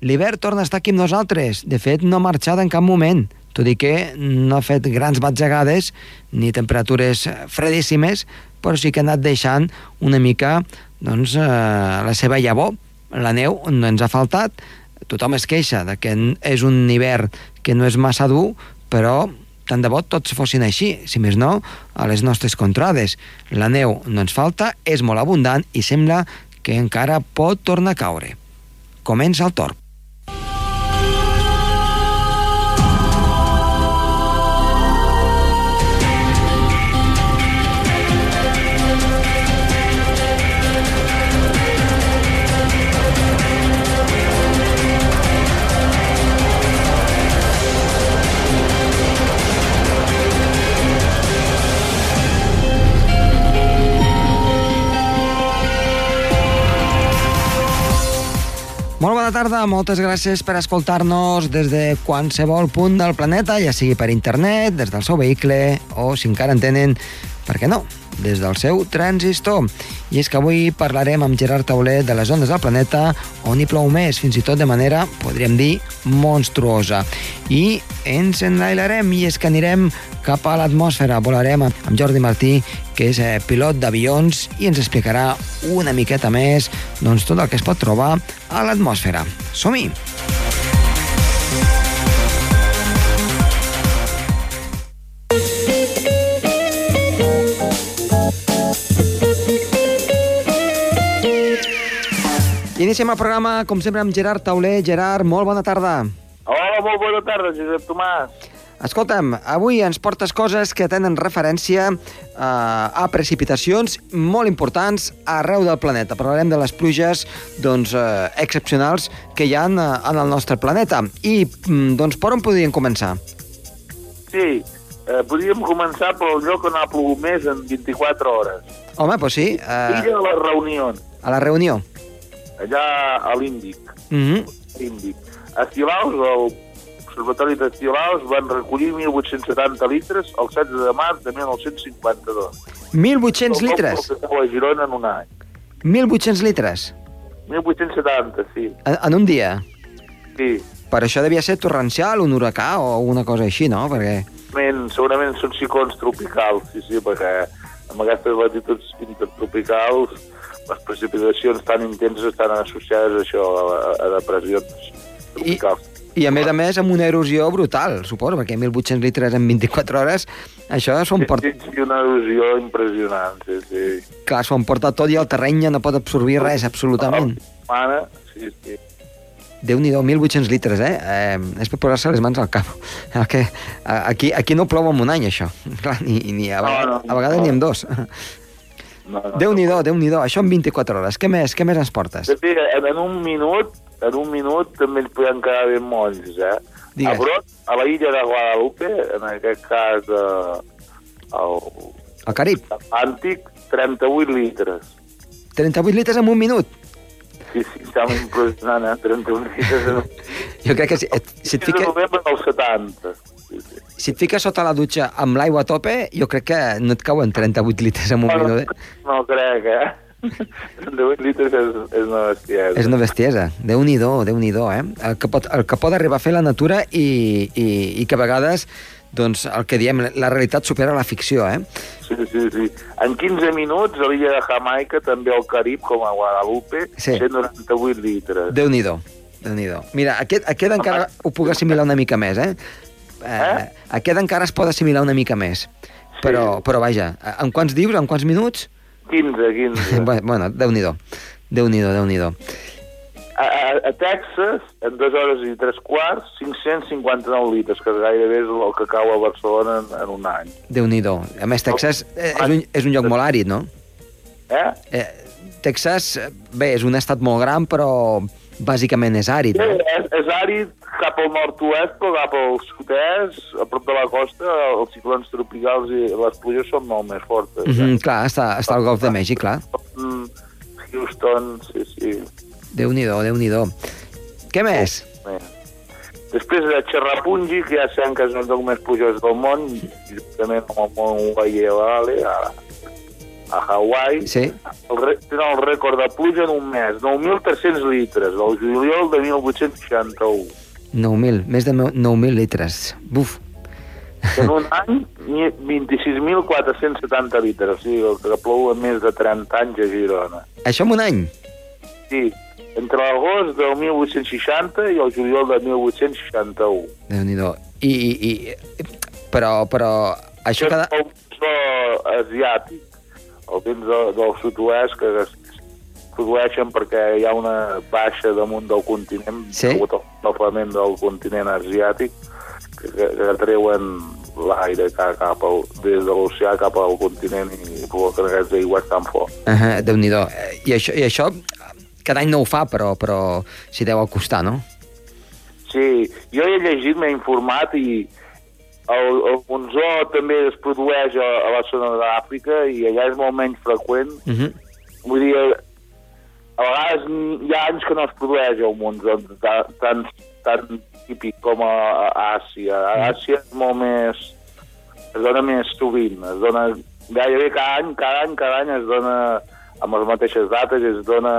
L'hivern torna a estar aquí amb nosaltres. De fet, no ha marxat en cap moment, tot i que no ha fet grans batzegades ni temperatures fredíssimes, però sí que ha anat deixant una mica doncs, eh, la seva llavor. La neu no ens ha faltat, tothom es queixa de que és un hivern que no és massa dur, però tant de bo tots fossin així, si més no, a les nostres contrades. La neu no ens falta, és molt abundant i sembla que encara pot tornar a caure. Comença el torb. Tarda, moltes gràcies per escoltar-nos des de qualsevol punt del planeta, ja sigui per internet, des del seu vehicle o, si encara en tenen, per què no, des del seu transistor. I és que avui parlarem amb Gerard Tauler de les zones del planeta on hi plou més, fins i tot de manera, podríem dir, monstruosa. I ens enlailarem i és que anirem cap a l'atmosfera. Volarem amb Jordi Martí, que és eh, pilot d'avions, i ens explicarà una miqueta més doncs, tot el que es pot trobar a l'atmosfera. Som-hi! Iniciem el programa, com sempre, amb Gerard Tauler. Gerard, molt bona tarda. Hola, molt bona tarda, Josep Tomàs. Escolta'm, avui ens portes coses que tenen referència eh, a precipitacions molt importants arreu del planeta. Parlarem de les pluges doncs, eh, excepcionals que hi ha en, en el nostre planeta. I mm, doncs, per on podríem començar? Sí, eh, podríem començar pel lloc on ha plogut més en 24 hores. Home, doncs sí. Illa Eh, de la Reunió, a la reunió. Allà a l'Índic. Mm -hmm. Índic. A Cilaus, l'Observatori de Cilaus, van recollir 1.870 litres el 16 de març de 1952. 1.800 El litres. que a Girona en un any. 1.800 litres. 1.870, sí. En, en un dia. Sí. Per això devia ser torrencial, un huracà o una cosa així, no? Perquè... Segurament, segurament són ciclons tropicals, sí, sí, perquè amb aquestes latituds intertropicals les precipitacions tan intenses estan associades a això, a, a depressions tropicals. I a més a més amb una erosió brutal, suposo, perquè 1.800 litres en 24 hores, això s'ho emporta, sí, sí, una erosió impressionant, sí, sí. clar, s'ho emporta tot i el terreny ja no pot absorbir res, absolutament. Mana, sí, sí. Déu-n'hi-do, 1.800 litres, eh? eh? És per posar-se les mans al cap. Que, aquí, aquí no plou en un any, això. Clar, ni, ni a, No, no, a vegades no. ni en dos. No, no, Déu-n'hi-do, Déu-n'hi-do, això en 24 hores. Què més, què més ens portes? De fet, en, en un minut, en un minut també ens podem quedar ben molls, eh? Digues. A Brot, a la illa de Guadalupe, en aquest cas eh, el El Carib, Atlàntic, 38 litres. 38 litres en un minut. Sí, sí, sembla impressionant, eh? 38 litres en un... Jo crec que si, si, et fiques, novembre del 70. Si et fiques sota la dutxa amb l'aigua a tope, jo crec que no et cauen 38 litres en un Bueno, minut. Eh? no crec, eh? 38 litres és, és una bestiesa. És una bestiesa. Déu-n'hi-do, déu nhi déu eh? El que, pot, el que pot arribar a fer la natura i, i, i que a vegades doncs, el que diem, la realitat supera la ficció, eh? Sí, sí, sí. En 15 minuts, a l'illa de Jamaica, també al Carib, com a Guadalupe, Sí. 198 litres. Déu-n'hi-do, déu nhi déu Mira, aquest, aquest encara ho puc assimilar una mica més, eh? Eh? Aquest encara es pot assimilar una mica més. Però, però vaja, en quants dius, en quants minuts? 15, 15. Bé, bueno, Déu-n'hi-do. Déu-n'hi-do, déu nhi déu A, a, a Texas, en 2 hores i 3 quarts, 559 litres, que gairebé és el que cau a Barcelona en, en un any. Déu-n'hi-do. A més, Texas eh, és un, és un lloc molt àrid, no? Eh? Eh, Texas, eh, bé, és un estat molt gran, però bàsicament és àrid. Sí, No? és, és àrid cap al nord-oest, però cap al sud-est, a prop de la costa, els ciclons tropicals i les pluges són molt més fortes. Mm -hmm, clar, està, està al Golf de Mèxic, clar. Mm, Houston, sí, sí. Déu-n'hi-do, déu nhi Què més? Bé. Després de Cherrapunji, que ja sabem que és un dels més plujós del món, juntament amb el món Guayevale, ara. a Hawaii, Sí. el, tenen el rècord de pluja en un mes, 9.300 litres, el juliol de 1861. 9.000, més de 9.000 litres. Buf. En un any, ni- 26.470 litres, o sigui, el que plou més de 30 anys a Girona. Això en un any? Sí, entre l'agost del 1860 i el juliol de 1861. Déu-n'hi-do. I, i, i, però, però això cada... El so asiàtic, el vents de, del sud-oest que produeixen perquè hi ha una baixa damunt del continent, Sí. degut al del continent asiàtic, que, que, que treuen l'aire cap, al, des de l'oceà cap al continent i provoquen aquests aigües tan forts. Uh -huh, Déu-n'hi-do. I això, I això cada any no ho fa, però, però s'hi deu acostar, no? Sí, jo he llegit, m'he informat i el, el monzó també es produeix a, a la zona d'Àfrica i allà és molt menys freqüent. Uh -huh. Vull dir, a vegades hi ha anys que no es produeix el monzó tan, tan, tan típic com a, a Àsia. A Àsia és molt més... es dona més sovint, es dona gairebé cada any, cada any, cada any es dona amb les mateixes dates, es dona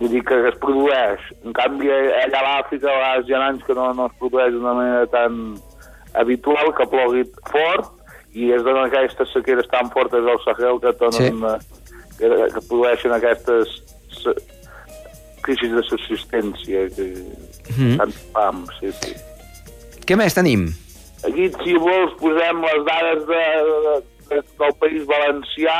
vull dir que es produeix. En canvi, allà a l'Àfrica a vegades hi ha anys que no, no es produeix d'una manera tan habitual, que plogui fort, i es donen aquestes sequeres tan fortes al Sahel que, donen, sí. Que, que produeixen aquestes crisis de subsistència, que Mhm. tant fam, sí, sí. Què més tenim? Aquí, si vols, posem les dades de, de, de, del País Valencià.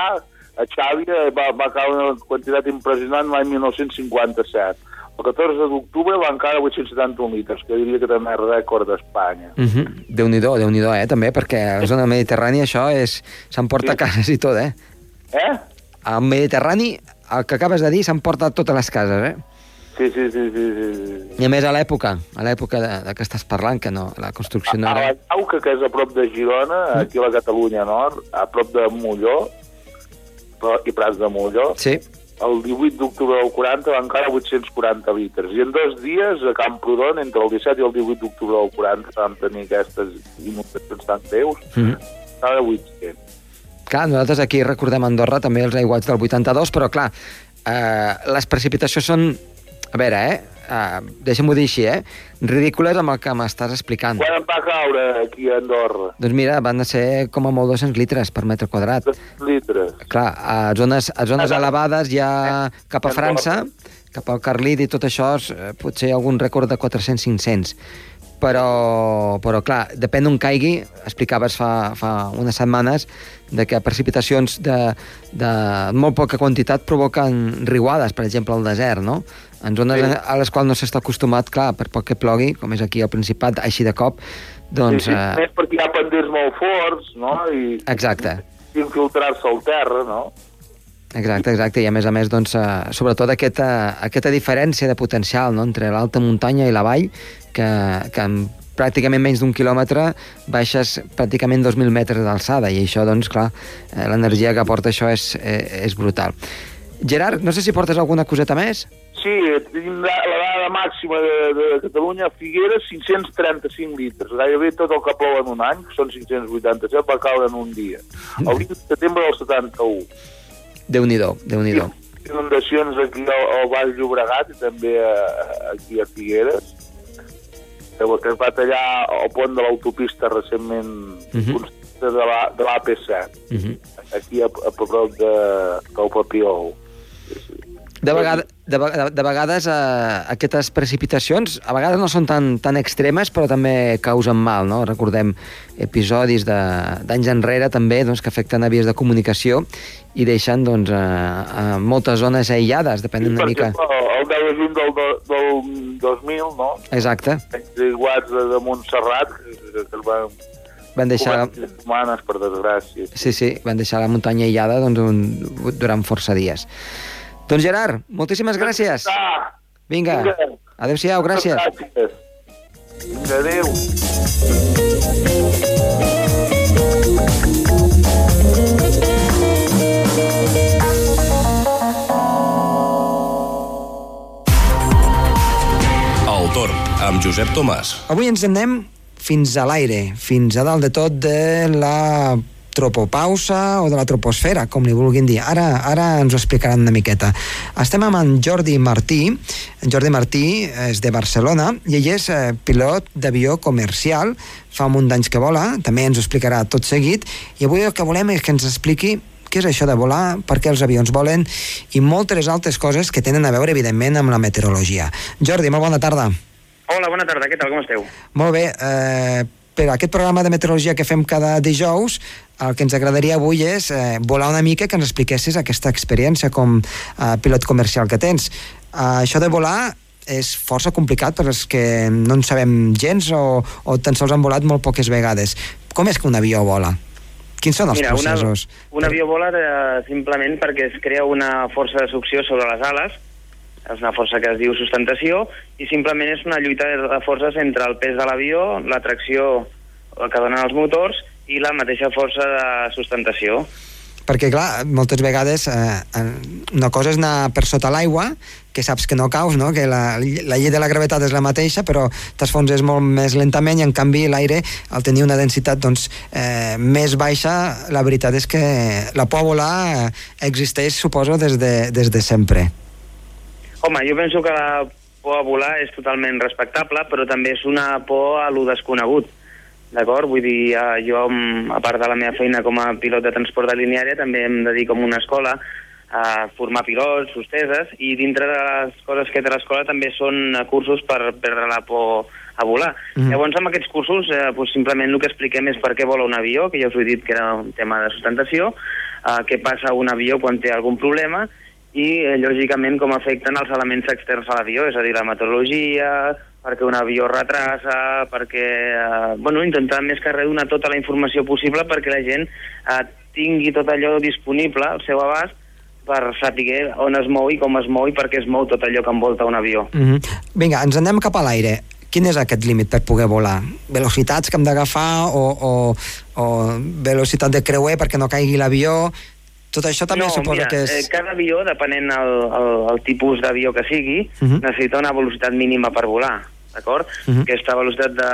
A Xàbia va, va caure una quantitat impressionant l'any 1957. El 14 d'octubre van caure 871 litres, que diria que també és rècord d'Espanya. Uh -huh. Déu-n'hi-do, déu nhi eh, també, perquè a la zona mediterrània això és... s'emporta Sí. cases i tot, eh? Eh? Al Mediterrani, el que acabes de dir, s'emporta totes les cases, eh? Sí, sí, sí, sí, sí. sí. I a més a l'època, a l'època de, de que estàs parlant, que no, la construcció no A la era... Cauca, que és a prop de Girona, aquí a la Catalunya Nord, a prop de Molló, i Prats de Molló, Sí, el 18 d'octubre del 40 van caure 840 litres. I en dos dies, a Camprodon, entre el 17 i el 18 d'octubre del 40, vam tenir aquestes inundacions tan greus, mm -hmm. cada 800. Clar, nosaltres aquí recordem a Andorra també els aiguats del 82, però clar, eh, les precipitacions són, a veure, eh, eh deixa'm-ho dir així, eh, ridícules amb el que m'estàs explicant. Quan em va caure aquí a Andorra? Doncs mira, van a ser com a molt 200 litres per metre quadrat. 2 litres. Clar, a zones, a zones Ah, elevades ja cap a. França, cap al Carlit i tot això, és, eh, potser algun rècord de 400-500. Però, però clar, depèn d'on caigui, explicaves fa, fa unes setmanes, de que precipitacions de, de molt poca quantitat provoquen riuades, per exemple, al desert, no? En zones Sí. a les quals no s'està acostumat, clar, per poc que plogui, com és aquí al Principat, així de cop, doncs... sí, sí, Eh, més perquè hi ha pendents molt forts, no? I, exacte. i infiltrar-se al terra, no? Exacte, exacte, i a més a més, doncs, eh, sobretot aquesta, aquesta diferència de potencial no? entre l'alta muntanya i la vall, que, que en pràcticament menys d'un quilòmetre baixes pràcticament 2.000 metres d'alçada, i això, doncs, clar, eh, l'energia que aporta això és, eh, és brutal. Gerard, no sé si portes alguna coseta més? Sí, tenim la, la dada màxima de, de Catalunya Figueres, 535 litres. Gairebé tot el que plou en un any, que són 587, va caure en un dia. El 20 de setembre del 71. Déu-n'hi-do, déu nhi déu Inundacions aquí al, al Baix Llobregat i també a, a- aquí a Figueres. Que, que es va tallar el pont de l'autopista recentment Mhm. construïda de la- de l'AP7, Uh -huh. aquí a, a prop de, del Papiol. De, vegada, de, ve- de vegades eh, aquestes precipitacions a vegades no són tan, tan extremes però també causen mal, no? Recordem episodis de- d'anys enrere també doncs, que afecten a vies de comunicació i deixen doncs, eh, eh, moltes zones aïllades, depenent una per mica... el 10 de juny del, del 2000, no? Exacte, iguals de, de Montserrat que, el van van deixar... humanes, per desgràcia. Sí, sí, van deixar la muntanya aïllada doncs, un, durant força dies. Doncs Gerard, moltíssimes gràcies. Vinga, adeu-siau, gràcies. Gràcies. Adéu. Amb Josep Tomàs. Avui ens en anem fins a l'aire, fins a dalt de tot de la tropopausa o de la troposfera, com li vulguin dir. Ara, ara ens ho explicaran una miqueta. Estem amb en Jordi Martí. En Jordi Martí és de Barcelona i ell és eh, pilot d'avió comercial, fa un munt d'anys que vola, també ens ho explicarà tot seguit, i avui el que volem és que ens expliqui què és això de volar, per què els avions volen i moltes altres coses que tenen a veure, evidentment, amb la meteorologia. Jordi, molt bona tarda. Hola, bona tarda, què tal, com esteu? Molt bé, eh, per aquest programa de meteorologia que fem cada dijous, el que ens agradaria avui és eh, volar una mica que ens expliquessis aquesta experiència com eh, pilot comercial que tens. Eh, això de volar és força complicat per als que no en sabem gens o, o tan sols han volat molt poques vegades. Com és que un avió vola? Quins són els Mira, processos? Una, un avió vola eh, simplement perquè es crea una força de succió sobre les ales, és una força que es diu sustentació, i simplement és una lluita de forces entre el pes de l'avió, la tracció que donen els motors i la mateixa força de sustentació. Perquè, clar, moltes vegades eh, una cosa és anar per sota l'aigua, que saps que no caus, no? que la, la llei de la gravetat és la mateixa, però t'esfonses molt més lentament i, en canvi, l'aire, al tenir una densitat doncs, eh, més baixa, la veritat és que la por a volar eh, existeix, suposo, des de, des de sempre. Home, jo penso que la por a volar és totalment respectable, però també és una por a lo desconegut D'acord? Vull dir, eh, jo, a part de la meva feina com a pilot de transport de lineària, també em dedico a una escola a formar pilots, sosteses, i dintre de les coses que té l'escola també són cursos per perdre la por a volar. Mm. Llavors, amb aquests cursos, eh, doncs simplement el que expliquem és per què vola un avió, que ja us he dit que era un tema de sustentació, eh, què passa a un avió quan té algun problema, i, eh, lògicament, com afecten els elements externs a l'avió, és a dir, la meteorologia, perquè un avió retrasa, perquè... Eh, bueno, intentar més que res donar tota la informació possible perquè la gent eh, tingui tot allò disponible al seu abast per saber on es mou i com es mou i per què es mou tot allò que envolta un avió. Mm -hmm. Vinga, ens anem cap a l'aire. Quin és aquest límit per poder volar? Velocitats que hem d'agafar o, o, o velocitat de creuer perquè no caigui l'avió? Tot això també no, suposa mira, que és... Eh, cada avió, depenent el, el, el tipus d'avió que sigui, uh mhm. -huh. necessita una velocitat mínima per volar d'acord? Uh mhm. -huh. Aquesta velocitat de,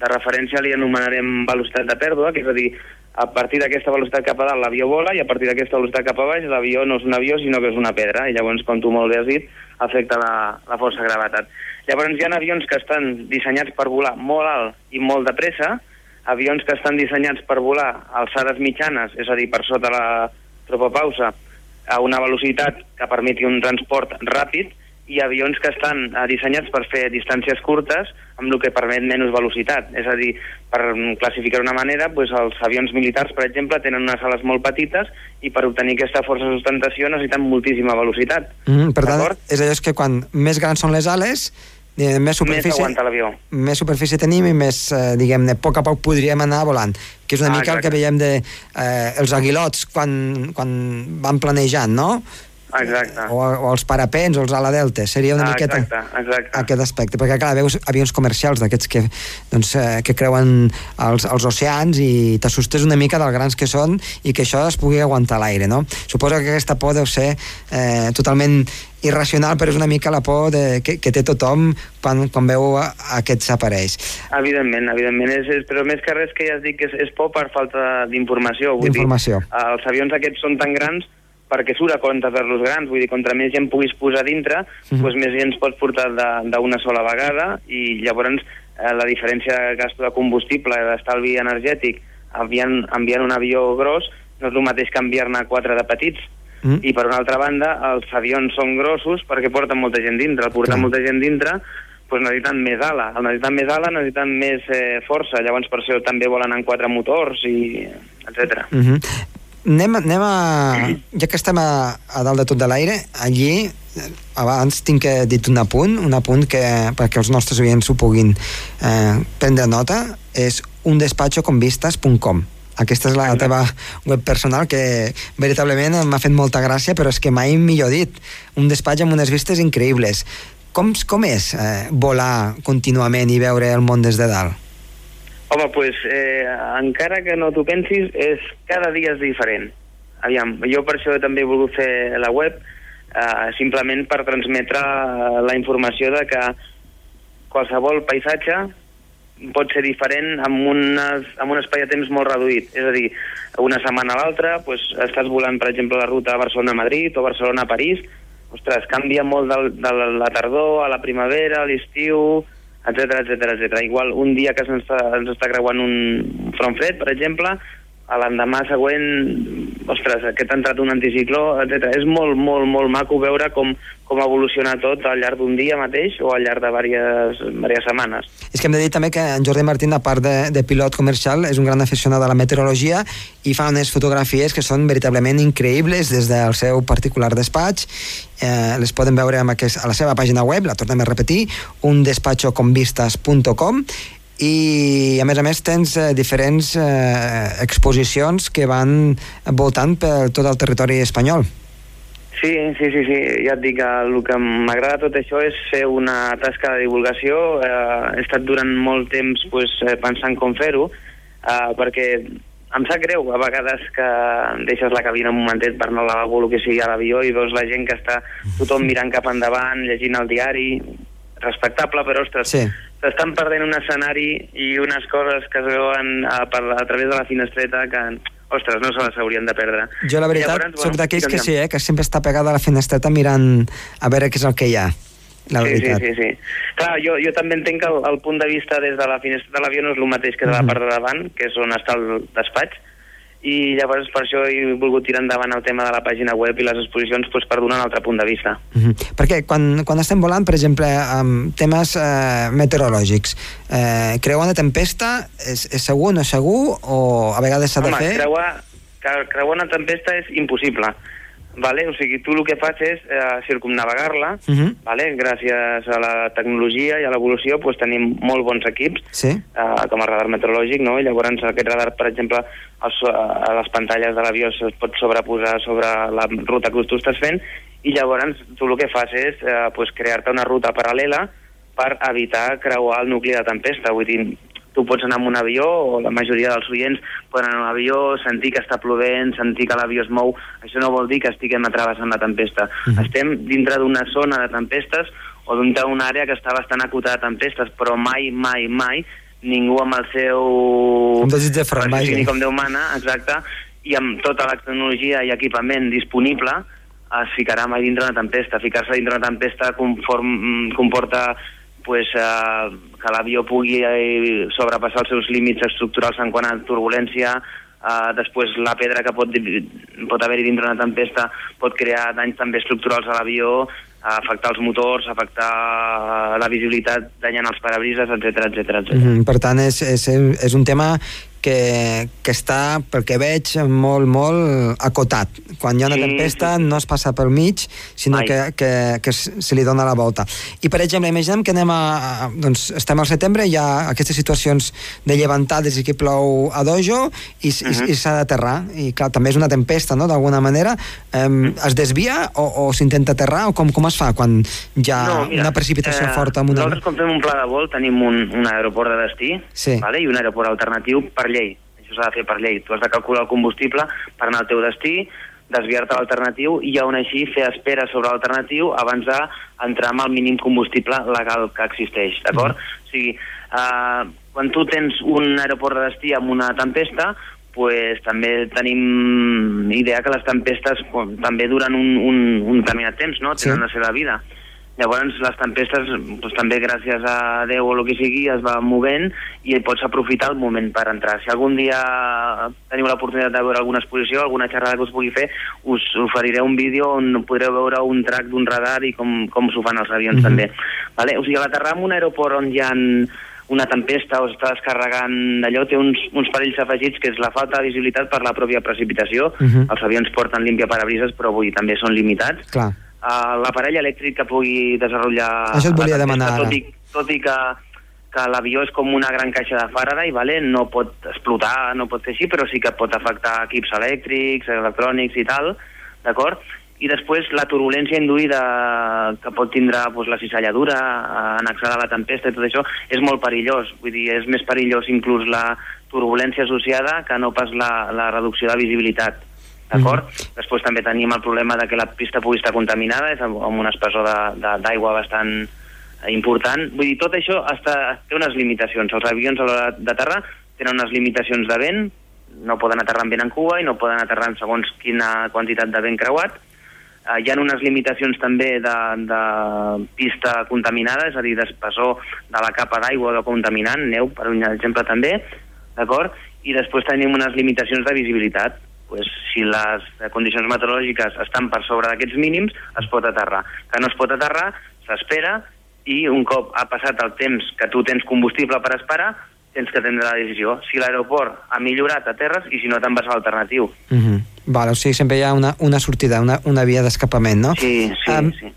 de referència li anomenarem velocitat de pèrdua, que és a dir, a partir d'aquesta velocitat cap a dalt l'avió vola i a partir d'aquesta velocitat cap a baix l'avió no és un avió sinó que és una pedra i llavors, com tu molt bé has dit, afecta la, la força de gravetat. Llavors hi ha avions que estan dissenyats per volar molt alt i molt de pressa, avions que estan dissenyats per volar a alçades mitjanes, és a dir, per sota la tropopausa, a una velocitat que permeti un transport ràpid, i avions que estan eh, dissenyats per fer distàncies curtes amb el que permet menys velocitat. És a dir, per classificar una manera, doncs els avions militars, per exemple, tenen unes ales molt petites i per obtenir aquesta força de sustentació necessiten moltíssima velocitat. Mm, per tant, és allò que quan més grans són les ales, eh, més superfície, més, més superfície tenim i més, eh, diguem-ne, a poc a poc podríem anar volant, que és una ah, mica exacte. el que veiem de eh, els aguilots quan, quan van planejant, no? Exacte. O, o els parapents o els ala delta, seria una ah, miqueta exacte, exacte. aquest aspecte, perquè clar, veus avions comercials d'aquests que, doncs, eh, que creuen els, els oceans i t'assustes una mica dels grans que són i que això es pugui aguantar l'aire, no? Suposo que aquesta por deu ser eh, totalment irracional, però és una mica la por de, que, que té tothom quan, quan veu aquests aparells. Evidentment, evidentment, és, és, però més que res que ja has dit que és, és por per falta d'informació. D'informació. Els avions aquests són tan grans perquè surt a compte per los grans, vull dir, contra més gent puguis posar dintre, mm doncs més gent pots portar d'una sola vegada i llavors eh, la diferència de gasto de combustible, d'estalvi energètic, enviant, enviant un avió gros, no és el mateix que enviar-ne quatre de petits. Mm. I per una altra banda, els avions són grossos perquè porten molta gent dintre. Al portar molta gent dintre, doncs necessiten més ala. Al necessiten més ala necessiten més eh, força. Llavors per això també volen en quatre motors i etc. Mm -hmm anem, anem a... Ja que estem a, a dalt de tot de l'aire, allí abans tinc que dit un apunt, un apunt que perquè els nostres oients ho puguin eh, prendre nota, és undespatxoconvistas.com aquesta és la teva web personal que veritablement m'ha fet molta gràcia però és que mai millor dit un despatx amb unes vistes increïbles com, com és eh, volar contínuament i veure el món des de dalt? Home, pues, eh, encara que no t'ho pensis, és, cada dia és diferent. Aviam, jo per això també he volgut fer la web, eh, simplement per transmetre la informació de que qualsevol paisatge pot ser diferent amb, unes, amb un espai de temps molt reduït. És a dir, una setmana a l'altra pues, estàs volant, per exemple, la ruta Barcelona-Madrid o Barcelona-París, ostres, canvia molt de, de la tardor a la primavera, a l'estiu, etc etc etc. Igual un dia que ens està, ens està creuant un front fred, per exemple, a l'endemà següent, ostres, aquest ha entrat un anticicló, etc. És molt, molt, molt maco veure com, com evoluciona tot al llarg d'un dia mateix o al llarg de diverses, diverses setmanes. És que hem de dir també que en Jordi Martín, a part de, de pilot comercial, és un gran aficionat a la meteorologia i fa unes fotografies que són veritablement increïbles des del seu particular despatx. Eh, les poden veure amb aquest, a la seva pàgina web, la tornem a repetir, undespatxoconvistas.com i a més a més tens eh, diferents eh, exposicions que van voltant per tot el territori espanyol. Sí, sí, sí, sí. ja et dic, el que m'agrada tot això és fer una tasca de divulgació. Eh, he estat durant molt temps pues, eh, pensant com fer-ho, eh, perquè em sap greu a vegades que deixes la cabina un momentet per anar al lavabo o que sigui a l'avió i veus la gent que està tothom mirant cap endavant, llegint el diari, respectable, però ostres, sí s'estan perdent un escenari i unes coses que es veuen a, per, a través de la finestreta que, ostres, no se les haurien de perdre. Jo la veritat Llavors, soc bueno, d'aquells que sí, eh, que sempre està pegada a la finestreta mirant a veure què és el que hi ha. La sí, veritat. sí, sí, sí. Clar, jo, jo també entenc que el, el punt de vista des de la finestra de l'avió no és el mateix que de la part de davant, que és on està el despatx, i llavors per això he volgut tirar endavant el tema de la pàgina web i les exposicions doncs, per donar un altre punt de vista. Mm -hmm. Perquè quan, quan estem volant, per exemple, amb temes eh, meteorològics, eh, creuar una tempesta és, és segur o no és segur o a vegades s'ha de fer? Creuar, creuar una tempesta és impossible. Vale? O sigui, tu el que fas és eh, circumnavegar-la, uh mhm. -huh. vale? gràcies a la tecnologia i a l'evolució pues, tenim molt bons equips, sí. eh, com el radar meteorològic, no? i llavors aquest radar, per exemple, els, a les pantalles de l'avió es pot sobreposar sobre la ruta que tu estàs fent, i llavors tu el que fas és eh, pues, crear-te una ruta paral·lela per evitar creuar el nucli de tempesta. Vull dir, tu pots anar amb un avió, o la majoria dels oients poden anar en un avió, sentir que està plovent, sentir que l'avió es mou, això no vol dir que estiguem atravessant la tempesta. Mm -hmm. Estem dintre d'una zona de tempestes o dintre d'una àrea que està bastant acotada de tempestes, però mai, mai, mai ningú amb el seu... Un desig de frenar, com Déu mana, exacte, i amb tota la tecnologia i equipament disponible, es ficarà mai dintre una tempesta. Ficar-se dintre una tempesta conform, mm, comporta pues, eh, que l'avió pugui eh, sobrepassar els seus límits estructurals en quant a turbulència, eh, després la pedra que pot, pot haver-hi dintre una tempesta pot crear danys també estructurals a l'avió, afectar els motors, afectar eh, la visibilitat, danyant els parabrises, etc etc. Mm -hmm. Per tant, és, és, és un tema que, que està, pel que veig, molt, molt acotat. Quan hi ha una sí, tempesta sí. no es passa pel mig, sinó que, que, que se li dona la volta. I, per exemple, imaginem que anem a... Doncs estem al setembre, hi ha aquestes situacions de llevantades i que plou a dojo i, uh -huh. i, i s'ha d'aterrar. I, clar, també és una tempesta, no?, d'alguna manera. -huh. Es desvia o, o s'intenta aterrar o com, com es fa quan hi ha no, mira, una precipitació eh, forta? Amb una... Nosaltres, quan fem un pla de vol, tenim un, un aeroport de destí sí. vale? i un aeroport alternatiu per llei. Això s'ha de fer per llei. Tu has de calcular el combustible per anar al teu destí, desviar-te a l'alternatiu i aún així fer espera sobre l'alternatiu abans d'entrar amb el mínim combustible legal que existeix, d'acord? Mm. O sigui, eh, quan tu tens un aeroport de destí amb una tempesta, pues, també tenim idea que les tempestes pues, també duren un, un, un determinat temps, no? Tenen sí. la seva vida. Llavors les tempestes doncs, també gràcies a Déu o el que sigui es va movent i pots aprofitar el moment per entrar. Si algun dia teniu l'oportunitat de veure alguna exposició, alguna xerrada que us pugui fer, us oferiré un vídeo on podreu veure un track d'un radar i com, com s'ho fan els avions mm -hmm. també. Vale? O sigui, a l'aterrar en un aeroport on hi ha una tempesta o s'està descarregant d'allò, té uns, uns perills afegits que és la falta de visibilitat per la pròpia precipitació. Uh -huh. Els avions porten límpia parabrises, però dir, també són limitats. Clar uh, l'aparell elèctric que pugui desenvolupar... Això et volia demanar tot i, tot i que, que l'avió és com una gran caixa de Faraday, vale? no pot explotar, no pot fer així, però sí que pot afectar equips elèctrics, electrònics i tal, d'acord? I després la turbulència induïda que pot tindre doncs, la cisalladura, annexada a la tempesta i tot això, és molt perillós. Vull dir, és més perillós inclús la turbulència associada que no pas la, la reducció de visibilitat d'acord? Mm -hmm. Després també tenim el problema de que la pista pugui estar contaminada, és amb un espessor d'aigua bastant important. Vull dir, tot això està, té unes limitacions. Els avions a l'hora d'aterrar tenen unes limitacions de vent, no poden aterrar amb vent en cua i no poden aterrar en segons quina quantitat de vent creuat. Uh, hi ha unes limitacions també de, de pista contaminada, és a dir, d'espessor de la capa d'aigua o de contaminant, neu, per un exemple també, d'acord? I després tenim unes limitacions de visibilitat. Pues, si les condicions meteorològiques estan per sobre d'aquests mínims, es pot aterrar. Que no es pot aterrar, s'espera, i un cop ha passat el temps que tu tens combustible per esperar, tens que prendre la decisió. Si l'aeroport ha millorat, aterres, i si no, te'n vas a l'alternatiu. Uh -huh. Vale, o sigui, sempre hi ha una, una sortida, una, una via d'escapament, no? Sí, sí, Em, sí.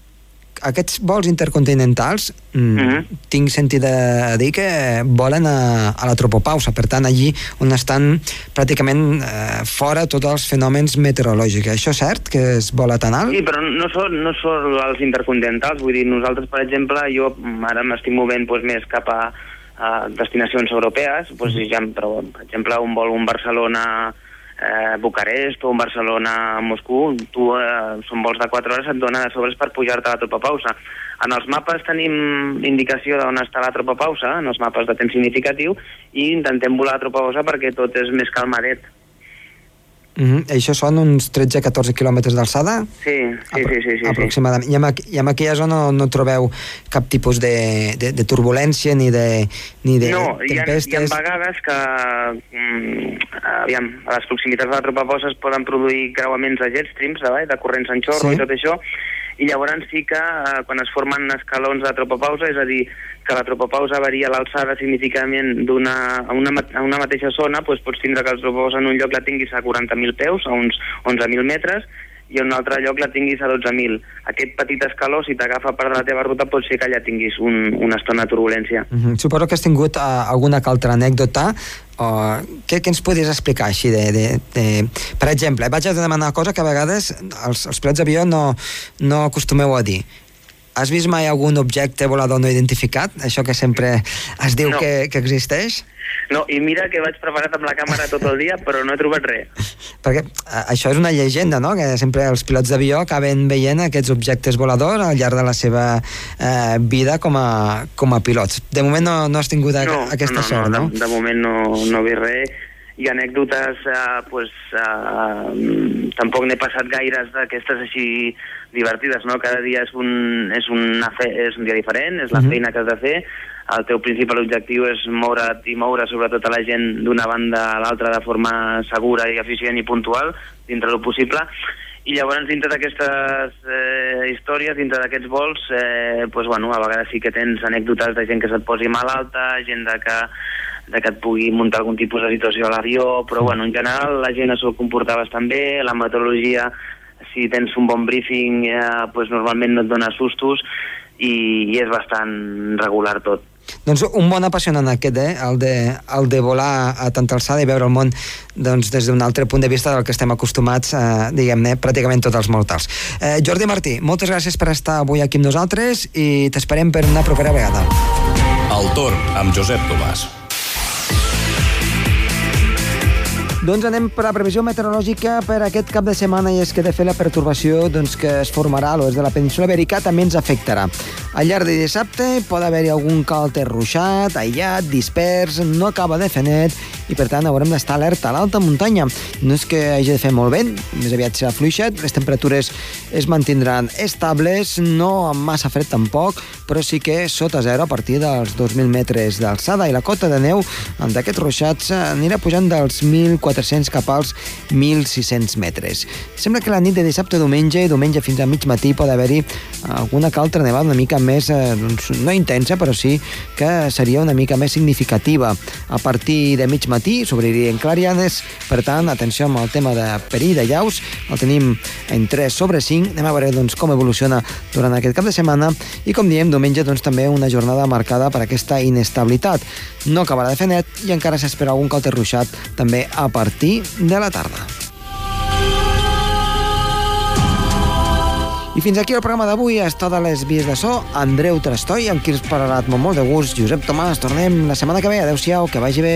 Aquests vols intercontinentals, mm, Mhm. tinc sentit de dir que volen a, a la tropopausa, per tant, allí on estan pràcticament eh, fora tots els fenòmens meteorològics. Això és cert, que es vola tan alt? Sí, però no són, no són els intercontinentals, vull dir, nosaltres, per exemple, jo ara m'estic movent doncs, més cap a, a destinacions europees, doncs, ja, però, per exemple, un vol un Barcelona eh, Bucarest o Barcelona Moscú, tu, eh, són vols de 4 hores, et dona de sobres per pujar-te a la tropa pausa. En els mapes tenim indicació d'on està la tropa pausa, en els mapes de temps significatiu, i intentem volar a tropa pausa perquè tot és més calmadet. Mm Això són uns 13-14 quilòmetres d'alçada? Sí, sí, sí, sí, sí, sí. aproximadament. I, en, I en aquella zona no, no trobeu cap tipus de, de, de turbulència ni de, ni de no, hi ha, hi ha tempestes? vegades que mm, aviam, a les proximitats de la tropa pausa es poden produir creuaments de jet streams, de, de corrents en xorro Sí. i tot això, i llavors sí que eh, quan es formen escalons de tropa pausa, és a dir, que la tropa pausa varia l'alçada significativament d'una a una, a una mateixa zona, doncs pots tindre que la tropa pausa en un lloc la tinguis a 40.000 peus, a uns 11.000 metres, i en un altre lloc la tinguis a 12.000. Aquest petit escaló, si t'agafa per la teva ruta, pot ser que allà tinguis un, una estona de turbulència. Mm -hmm. Suposo que has tingut uh, alguna altra anècdota o què, què ens podries explicar així de, de, de... Per exemple, vaig a demanar una cosa que a vegades els, els pilots d'avió no, no acostumeu a dir. Has vist mai algun objecte volador no identificat? Això que sempre es diu No. que, que existeix? No, i mira que vaig preparat amb la càmera tot el dia, però no he trobat res. Perquè això és una llegenda, no?, que sempre els pilots d'avió acaben veient aquests objectes voladors al llarg de la seva eh, vida com a, com a pilots. De moment no, no has tingut a, aquesta no, sort, no? no? De, de moment no, no he vist res. I anècdotes, eh, pues, eh, tampoc n'he passat gaires d'aquestes així divertides, no? Cada dia és un, és una fe, és un dia diferent, és la Mhm. feina que has de fer, el teu principal objectiu és moure't i moure sobretot a la gent d'una banda a l'altra de forma segura i eficient i puntual, dintre del possible, i llavors dintre d'aquestes eh, històries, dintre d'aquests vols, eh, pues, bueno, a vegades sí que tens anècdotes de gent que se't posi malalta, gent de que, de que et pugui muntar algun tipus de situació a l'avió, però bueno, en general la gent es sol comportar bastant bé, la meteorologia, si tens un bon briefing, eh, pues normalment no et dona sustos i, i és bastant regular tot. Doncs un bon apassionant aquest, eh? El de, el de volar a tanta alçada i veure el món doncs, des d'un altre punt de vista del que estem acostumats, eh, diguem-ne, pràcticament tots els mortals. Eh, Jordi Martí, moltes gràcies per estar avui aquí amb nosaltres i t'esperem per una propera vegada. El torn amb Josep Tomàs. Doncs anem per la previsió meteorològica per aquest cap de setmana i és que de fer la pertorbació doncs, que es formarà a l'oest de la península Ibèrica també ens afectarà. Al llarg de dissabte pot haver-hi algun càlter ruixat, aïllat, dispers, no acaba de fer net i per tant haurem d'estar alerta a l'alta muntanya. No és que hagi de fer molt vent, més aviat serà fluixet, les temperatures es mantindran estables, no amb massa fred tampoc, però sí que sota zero a partir dels 2.000 metres d'alçada i la cota de neu d'aquests ruixats anirà pujant dels 1.400 cap als 1.600 metres. Sembla que la nit de dissabte a diumenge i diumenge fins a mig matí pot haver-hi alguna que altra nevada una mica més, eh, doncs, no intensa, però sí que seria una mica més significativa. A partir de mig matí s'obririen clarianes, per tant, atenció amb el tema de perill de llaus, el tenim en 3 sobre 5, anem a veure doncs, com evoluciona durant aquest cap de setmana i com diem, diumenge doncs, també una jornada marcada per aquesta inestabilitat. No acabarà de fer net i encara s'espera algun càlter ruixat també a partir de la tarda. I fins aquí el programa d'avui. És totes les vies de so. Andreu Trastoi, amb qui us parlarà molt de gust. Josep Tomàs, tornem la setmana que ve. Adéu-siau, que vagi bé.